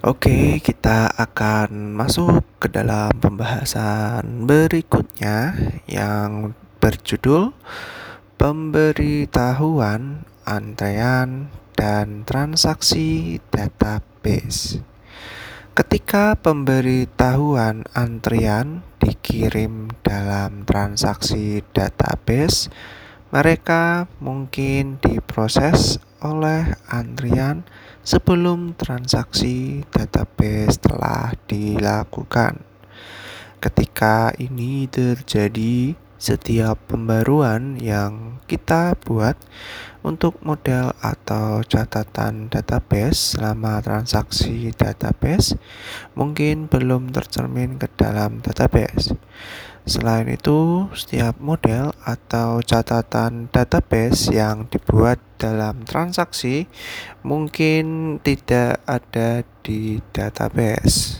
Oke, kita akan masuk ke dalam pembahasan berikutnya yang berjudul Pemberitahuan Antrean dan Transaksi Database. Ketika pemberitahuan antrian dikirim dalam transaksi database, mereka mungkin diproses oleh antrian sebelum transaksi database telah dilakukan. Ketika ini terjadi, setiap pembaruan yang kita buat untuk model atau catatan database selama transaksi database mungkin belum tercermin ke dalam database. Selain itu, setiap model atau catatan database yang dibuat dalam transaksi mungkin tidak ada di database.